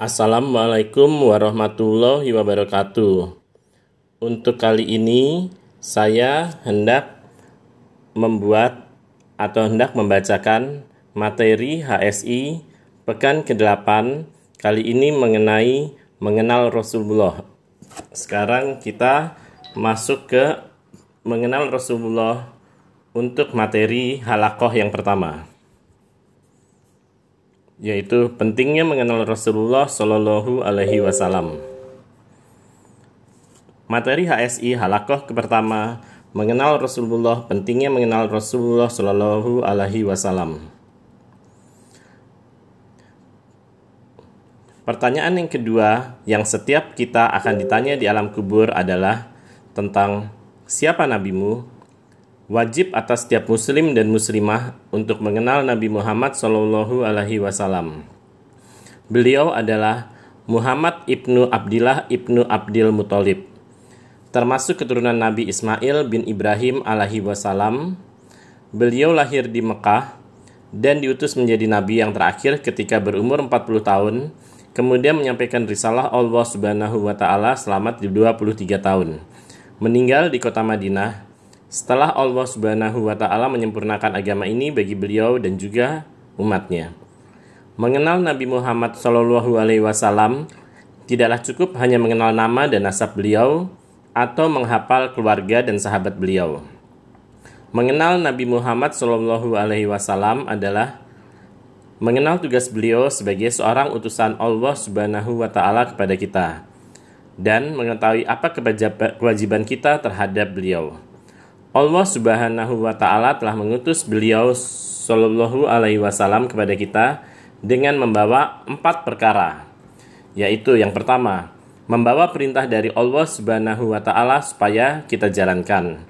Assalamualaikum warahmatullahi wabarakatuh. Untuk kali ini saya hendak membuat atau hendak membacakan materi HSI pekan ke-8 kali ini mengenai mengenal Rasulullah. Sekarang kita masuk ke mengenal Rasulullah untuk materi halakoh yang pertama yaitu pentingnya mengenal Rasulullah Shallallahu Alaihi Wasallam. Materi HSI halakoh ke pertama mengenal Rasulullah pentingnya mengenal Rasulullah Shallallahu Alaihi Wasallam. Pertanyaan yang kedua yang setiap kita akan ditanya di alam kubur adalah tentang siapa nabimu wajib atas setiap muslim dan muslimah untuk mengenal Nabi Muhammad Shallallahu Alaihi Wasallam. Beliau adalah Muhammad ibnu Abdillah ibnu Abdil Muthalib, termasuk keturunan Nabi Ismail bin Ibrahim alaihi wasallam. Beliau lahir di Mekah dan diutus menjadi nabi yang terakhir ketika berumur 40 tahun, kemudian menyampaikan risalah Allah Subhanahu wa taala selama 23 tahun. Meninggal di kota Madinah setelah Allah Subhanahu wa taala menyempurnakan agama ini bagi beliau dan juga umatnya. Mengenal Nabi Muhammad Shallallahu alaihi wasallam tidaklah cukup hanya mengenal nama dan nasab beliau atau menghafal keluarga dan sahabat beliau. Mengenal Nabi Muhammad Shallallahu alaihi wasallam adalah mengenal tugas beliau sebagai seorang utusan Allah Subhanahu wa taala kepada kita dan mengetahui apa kewajiban kita terhadap beliau. Allah Subhanahu wa taala telah mengutus beliau Shallallahu alaihi wasallam kepada kita dengan membawa empat perkara. Yaitu yang pertama, membawa perintah dari Allah Subhanahu wa taala supaya kita jalankan.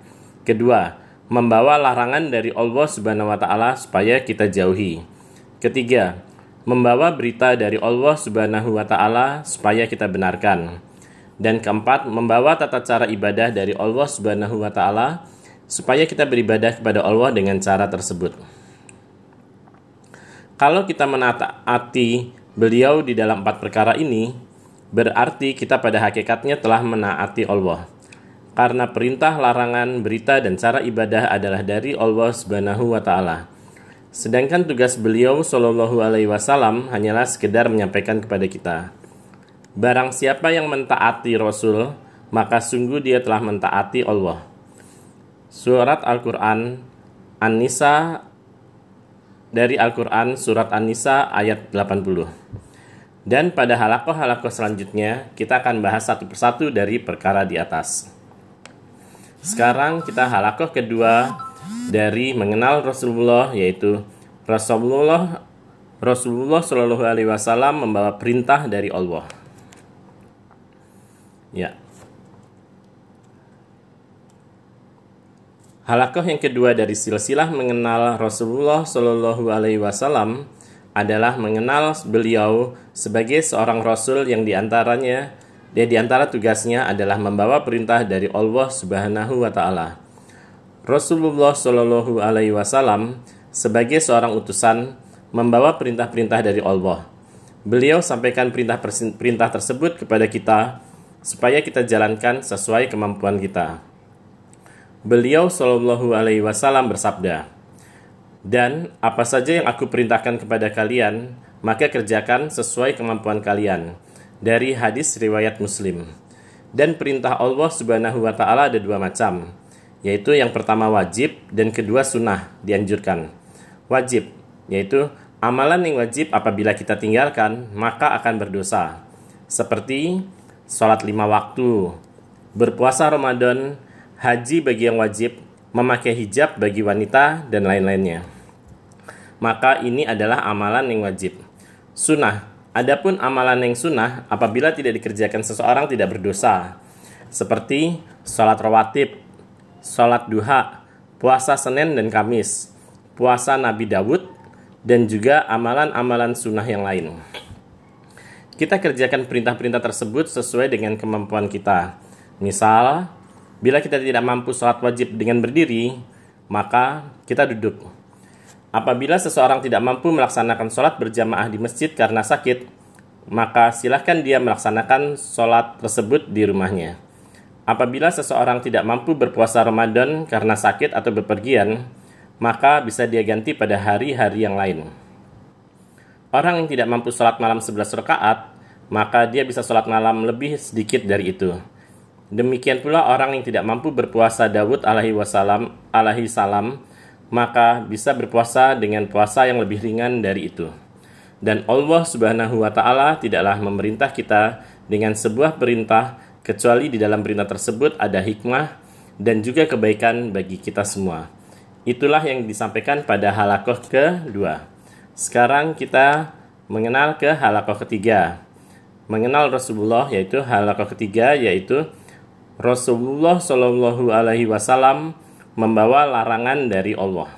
Kedua, membawa larangan dari Allah Subhanahu wa taala supaya kita jauhi. Ketiga, membawa berita dari Allah Subhanahu wa taala supaya kita benarkan. Dan keempat, membawa tata cara ibadah dari Allah Subhanahu wa taala supaya kita beribadah kepada Allah dengan cara tersebut. Kalau kita menaati beliau di dalam empat perkara ini, berarti kita pada hakikatnya telah menaati Allah. Karena perintah, larangan, berita, dan cara ibadah adalah dari Allah Subhanahu wa taala. Sedangkan tugas beliau Shallallahu alaihi wasallam hanyalah sekedar menyampaikan kepada kita. Barang siapa yang mentaati Rasul, maka sungguh dia telah mentaati Allah. Surat Al-Quran An-Nisa dari Al-Quran Surat An-Nisa ayat 80 Dan pada halakoh-halakoh selanjutnya kita akan bahas satu persatu dari perkara di atas. Sekarang kita halakoh kedua dari mengenal Rasulullah yaitu Rasulullah Rasulullah Shallallahu Alaihi Wasallam membawa perintah dari Allah. Ya, Halakoh yang kedua dari silsilah mengenal Rasulullah Shallallahu Alaihi Wasallam adalah mengenal beliau sebagai seorang Rasul yang di antaranya dia di antara tugasnya adalah membawa perintah dari Allah Subhanahu Wa Taala. Rasulullah Shallallahu Alaihi Wasallam sebagai seorang utusan membawa perintah-perintah dari Allah. Beliau sampaikan perintah-perintah tersebut kepada kita supaya kita jalankan sesuai kemampuan kita. Beliau Shallallahu Alaihi Wasallam bersabda, dan apa saja yang aku perintahkan kepada kalian, maka kerjakan sesuai kemampuan kalian. Dari hadis riwayat Muslim. Dan perintah Allah Subhanahu wa taala ada dua macam, yaitu yang pertama wajib dan kedua sunnah dianjurkan. Wajib yaitu amalan yang wajib apabila kita tinggalkan maka akan berdosa. Seperti sholat lima waktu, berpuasa Ramadan, haji bagi yang wajib, memakai hijab bagi wanita, dan lain-lainnya. Maka ini adalah amalan yang wajib. Sunnah. Adapun amalan yang sunnah apabila tidak dikerjakan seseorang tidak berdosa. Seperti sholat rawatib, sholat duha, puasa Senin dan Kamis, puasa Nabi Dawud, dan juga amalan-amalan sunnah yang lain. Kita kerjakan perintah-perintah tersebut sesuai dengan kemampuan kita. Misal, Bila kita tidak mampu sholat wajib dengan berdiri, maka kita duduk. Apabila seseorang tidak mampu melaksanakan sholat berjamaah di masjid karena sakit, maka silahkan dia melaksanakan sholat tersebut di rumahnya. Apabila seseorang tidak mampu berpuasa Ramadan karena sakit atau bepergian, maka bisa dia ganti pada hari-hari yang lain. Orang yang tidak mampu sholat malam 11 rakaat, maka dia bisa sholat malam lebih sedikit dari itu. Demikian pula orang yang tidak mampu berpuasa Dawud alaihi wasallam alaihi salam maka bisa berpuasa dengan puasa yang lebih ringan dari itu. Dan Allah Subhanahu wa taala tidaklah memerintah kita dengan sebuah perintah kecuali di dalam perintah tersebut ada hikmah dan juga kebaikan bagi kita semua. Itulah yang disampaikan pada halakoh kedua. Sekarang kita mengenal ke halakoh ketiga. Mengenal Rasulullah yaitu halakoh ketiga yaitu Rasulullah Shallallahu Alaihi Wasallam membawa larangan dari Allah.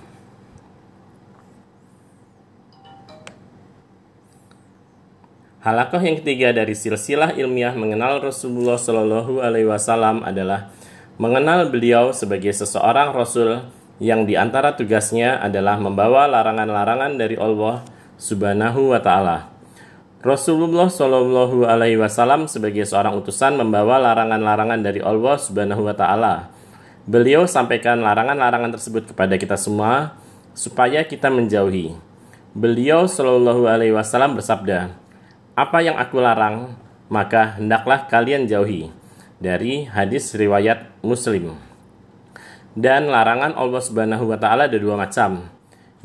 Halakoh yang ketiga dari silsilah ilmiah mengenal Rasulullah Shallallahu Alaihi Wasallam adalah mengenal beliau sebagai seseorang Rasul yang di antara tugasnya adalah membawa larangan-larangan dari Allah Subhanahu wa Ta'ala. Rasulullah Shallallahu Alaihi Wasallam sebagai seorang utusan membawa larangan-larangan dari Allah Subhanahu wa Ta'ala Beliau sampaikan larangan-larangan tersebut kepada kita semua supaya kita menjauhi. Beliau Shallallahu Alaihi Wasallam bersabda, "Apa yang aku larang, maka hendaklah kalian jauhi." Dari hadis riwayat Muslim. Dan larangan Allah Subhanahu wa taala ada dua macam,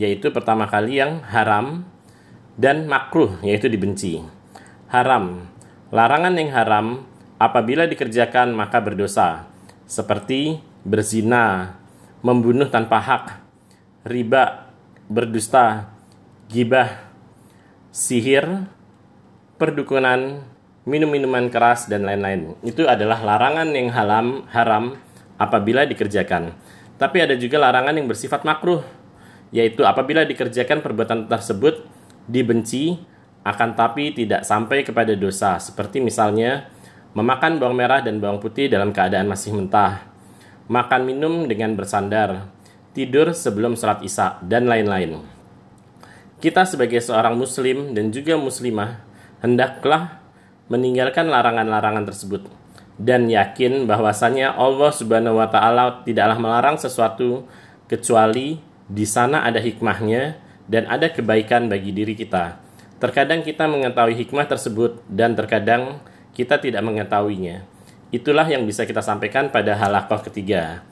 yaitu pertama kali yang haram dan makruh, yaitu dibenci. Haram. Larangan yang haram apabila dikerjakan maka berdosa, seperti berzina, membunuh tanpa hak, riba, berdusta, gibah, sihir, perdukunan, minum-minuman keras dan lain-lain. Itu adalah larangan yang haram, haram apabila dikerjakan. Tapi ada juga larangan yang bersifat makruh, yaitu apabila dikerjakan perbuatan tersebut dibenci akan tapi tidak sampai kepada dosa, seperti misalnya memakan bawang merah dan bawang putih dalam keadaan masih mentah, makan minum dengan bersandar, tidur sebelum sholat isya, dan lain-lain. Kita sebagai seorang muslim dan juga muslimah, hendaklah meninggalkan larangan-larangan tersebut dan yakin bahwasanya Allah Subhanahu wa taala tidaklah melarang sesuatu kecuali di sana ada hikmahnya dan ada kebaikan bagi diri kita. Terkadang kita mengetahui hikmah tersebut dan terkadang kita tidak mengetahuinya. Itulah yang bisa kita sampaikan pada halakoh ketiga.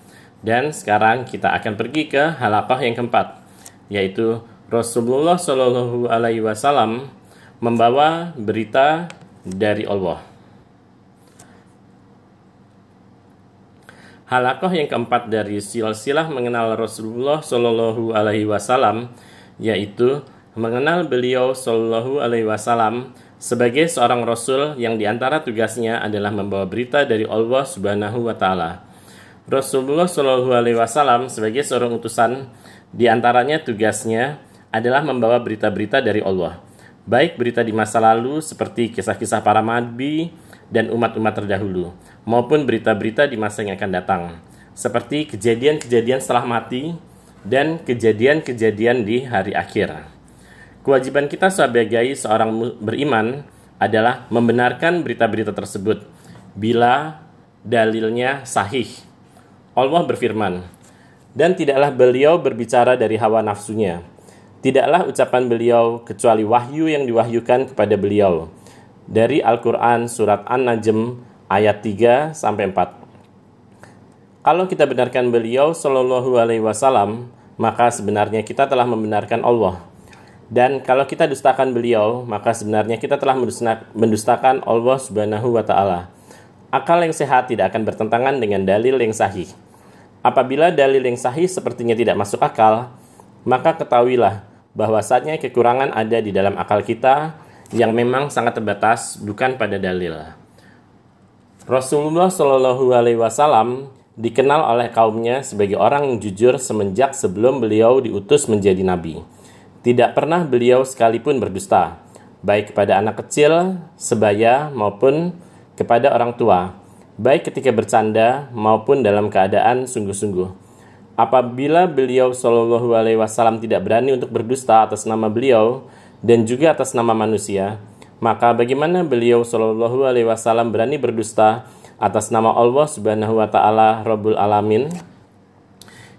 Dan sekarang kita akan pergi ke halakoh yang keempat, yaitu Rasulullah Shallallahu Alaihi Wasallam membawa berita dari Allah. Halakoh yang keempat dari silsilah mengenal Rasulullah Shallallahu Alaihi Wasallam, yaitu mengenal beliau Shallallahu Alaihi Wasallam sebagai seorang rasul yang di antara tugasnya adalah membawa berita dari Allah Subhanahu wa taala. Rasulullah Shallallahu alaihi wasallam sebagai seorang utusan di antaranya tugasnya adalah membawa berita-berita dari Allah. Baik berita di masa lalu seperti kisah-kisah para nabi dan umat-umat terdahulu maupun berita-berita di masa yang akan datang seperti kejadian-kejadian setelah mati dan kejadian-kejadian di hari akhir. Kewajiban kita sebagai seorang beriman adalah membenarkan berita-berita tersebut bila dalilnya sahih. Allah berfirman, "Dan tidaklah beliau berbicara dari hawa nafsunya. Tidaklah ucapan beliau kecuali wahyu yang diwahyukan kepada beliau." Dari Al-Qur'an surat An-Najm ayat 3 sampai 4. Kalau kita benarkan beliau Shallallahu alaihi wasallam, maka sebenarnya kita telah membenarkan Allah dan kalau kita dustakan beliau, maka sebenarnya kita telah mendustakan Allah Subhanahu wa taala. Akal yang sehat tidak akan bertentangan dengan dalil yang sahih. Apabila dalil yang sahih sepertinya tidak masuk akal, maka ketahuilah bahwasanya kekurangan ada di dalam akal kita yang memang sangat terbatas bukan pada dalil. Rasulullah Shallallahu alaihi wasallam dikenal oleh kaumnya sebagai orang yang jujur semenjak sebelum beliau diutus menjadi nabi. Tidak pernah beliau sekalipun berdusta, baik kepada anak kecil, sebaya, maupun kepada orang tua, baik ketika bercanda maupun dalam keadaan sungguh-sungguh. Apabila beliau Shallallahu Alaihi Wasallam tidak berani untuk berdusta atas nama beliau dan juga atas nama manusia, Maka bagaimana beliau Shallallahu Alaihi Wasallam berani berdusta atas nama Allah Subhanahu Wa Taala Rabbul Alamin?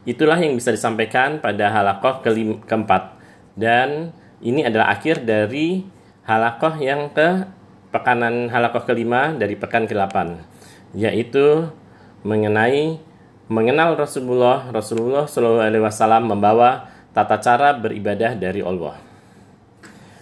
Itulah yang bisa disampaikan pada halakoh keempat dan ini adalah akhir dari halakoh yang ke pekanan halakoh kelima dari pekan ke-8 yaitu mengenai mengenal Rasulullah Rasulullah Shallallahu Alaihi Wasallam membawa tata cara beribadah dari Allah.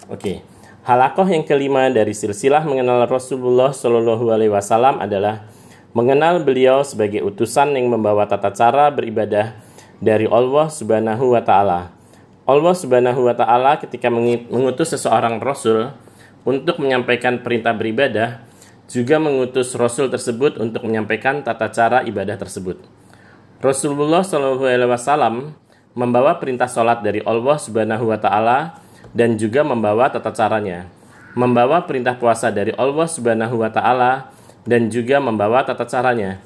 Oke, halakoh yang kelima dari silsilah mengenal Rasulullah Shallallahu Alaihi Wasallam adalah mengenal beliau sebagai utusan yang membawa tata cara beribadah dari Allah Subhanahu Wa Taala. Allah Subhanahu Wa Taala ketika mengutus seseorang Rasul untuk menyampaikan perintah beribadah, juga mengutus Rasul tersebut untuk menyampaikan tata cara ibadah tersebut. Rasulullah SAW membawa perintah sholat dari Allah Subhanahu Wa Taala dan juga membawa tata caranya, membawa perintah puasa dari Allah Subhanahu Wa Taala dan juga membawa tata caranya.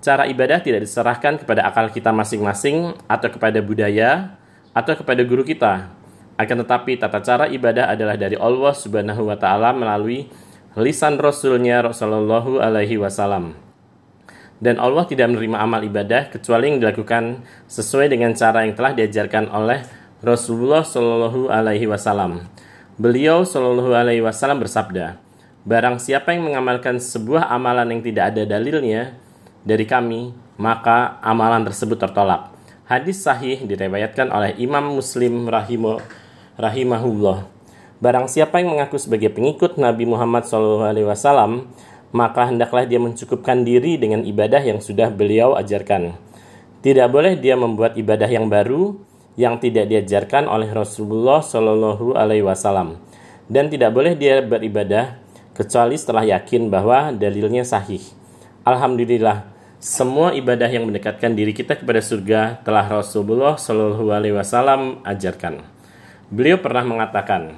Cara ibadah tidak diserahkan kepada akal kita masing-masing atau kepada budaya atau kepada guru kita, akan tetapi tata cara ibadah adalah dari Allah Subhanahu wa taala melalui lisan Rasulnya Rasulullah alaihi wasallam. Dan Allah tidak menerima amal ibadah kecuali yang dilakukan sesuai dengan cara yang telah diajarkan oleh Rasulullah Shallallahu alaihi wasallam. Beliau Shallallahu alaihi wasallam bersabda, Barang siapa yang mengamalkan sebuah amalan yang tidak ada dalilnya dari kami, maka amalan tersebut tertolak. Hadis sahih diriwayatkan oleh Imam Muslim rahimahu rahimahullah. Barang siapa yang mengaku sebagai pengikut Nabi Muhammad SAW, maka hendaklah dia mencukupkan diri dengan ibadah yang sudah beliau ajarkan. Tidak boleh dia membuat ibadah yang baru yang tidak diajarkan oleh Rasulullah Shallallahu Alaihi Wasallam, dan tidak boleh dia beribadah kecuali setelah yakin bahwa dalilnya sahih. Alhamdulillah, semua ibadah yang mendekatkan diri kita kepada surga telah Rasulullah Shallallahu Alaihi Wasallam ajarkan. Beliau pernah mengatakan,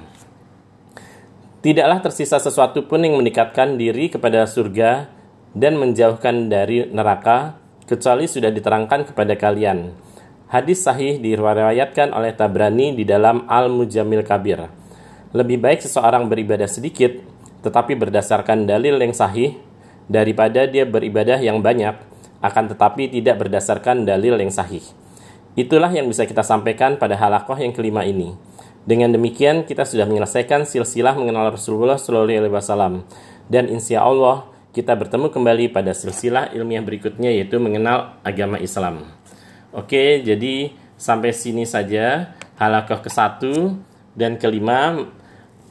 Tidaklah tersisa sesuatu pun yang mendekatkan diri kepada surga dan menjauhkan dari neraka, kecuali sudah diterangkan kepada kalian. Hadis sahih diriwayatkan oleh Tabrani di dalam Al-Mujamil Kabir. Lebih baik seseorang beribadah sedikit, tetapi berdasarkan dalil yang sahih, daripada dia beribadah yang banyak, akan tetapi tidak berdasarkan dalil yang sahih. Itulah yang bisa kita sampaikan pada halakoh yang kelima ini. Dengan demikian kita sudah menyelesaikan silsilah mengenal Rasulullah Shallallahu Alaihi Wasallam dan insya Allah kita bertemu kembali pada silsilah ilmiah berikutnya yaitu mengenal agama Islam. Oke, jadi sampai sini saja halakoh ke satu dan kelima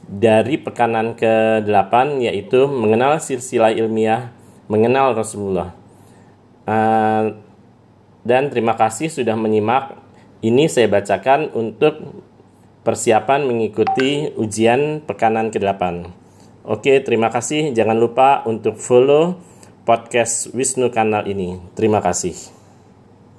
dari pekanan ke-8 yaitu mengenal silsilah ilmiah mengenal Rasulullah. Uh, dan terima kasih sudah menyimak. Ini saya bacakan untuk persiapan mengikuti ujian pekanan ke-8. Oke, terima kasih. Jangan lupa untuk follow podcast Wisnu kanal ini. Terima kasih.